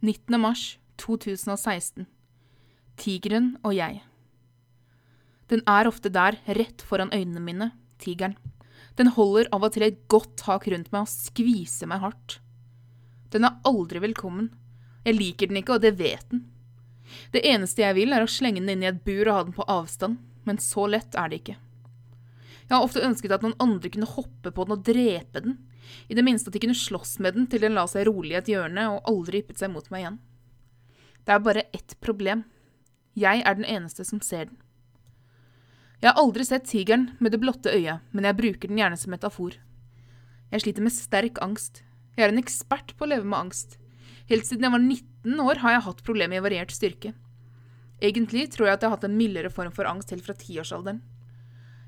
19. mars 2016. Tigeren og jeg. Den er ofte der, rett foran øynene mine, tigeren. Den holder av og til et godt tak rundt meg og skviser meg hardt. Den er aldri velkommen. Jeg liker den ikke, og det vet den. Det eneste jeg vil, er å slenge den inn i et bur og ha den på avstand, men så lett er det ikke. Jeg har ofte ønsket at noen andre kunne hoppe på den og drepe den, i det minste at de kunne slåss med den til den la seg rolig i et hjørne og aldri yppet seg mot meg igjen. Det er bare ett problem. Jeg er den eneste som ser den. Jeg har aldri sett tigeren med det blotte øyet, men jeg bruker den gjerne som metafor. Jeg sliter med sterk angst. Jeg er en ekspert på å leve med angst. Helt siden jeg var 19 år har jeg hatt problemer i variert styrke. Egentlig tror jeg at jeg har hatt en mildere form for angst helt fra tiårsalderen.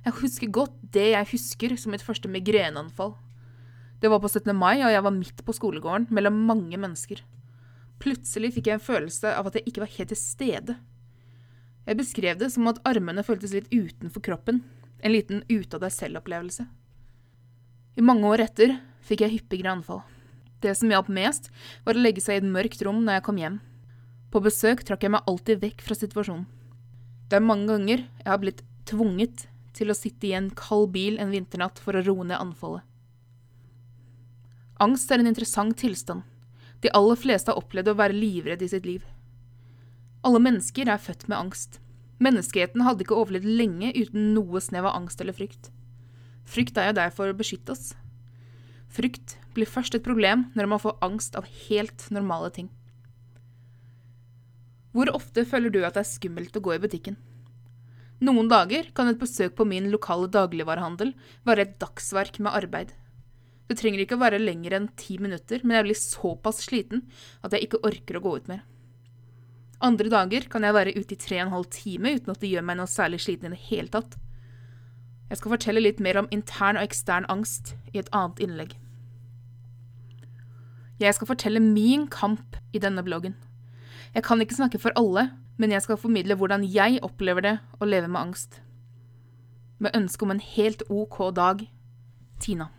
Jeg husker godt det jeg husker som mitt første migreneanfall. Det var på 17. mai, og jeg var midt på skolegården, mellom mange mennesker. Plutselig fikk jeg en følelse av at jeg ikke var helt til stede. Jeg beskrev det som at armene føltes litt utenfor kroppen, en liten ute-av-deg-selv-opplevelse. I mange år etter fikk jeg hyppigere anfall. Det som hjalp mest, var å legge seg i et mørkt rom når jeg kom hjem. På besøk trakk jeg meg alltid vekk fra situasjonen. Det er mange ganger jeg har blitt tvunget til å sitte i en kald bil en vinternatt for å roe ned anfallet. Angst er en interessant tilstand. De aller fleste har opplevd å være livredd i sitt liv. Alle mennesker er født med angst. Menneskeheten hadde ikke overlevd lenge uten noe snev av angst eller frykt. Frykt er jo der for å beskytte oss. Frykt blir først et problem når man får angst av helt normale ting. Hvor ofte føler du at det er skummelt å gå i butikken? Noen dager kan et besøk på min lokale dagligvarehandel være et dagsverk med arbeid. Det trenger ikke å være lenger enn ti minutter, men jeg blir såpass sliten at jeg ikke orker å gå ut mer. Andre dager kan jeg være ute i tre og en halv time uten at det gjør meg noe særlig sliten i det hele tatt. Jeg skal fortelle litt mer om intern og ekstern angst i et annet innlegg. Jeg skal fortelle min kamp i denne bloggen. Jeg kan ikke snakke for alle, men jeg skal formidle hvordan jeg opplever det å leve med angst. Med ønske om en helt OK dag. Tina.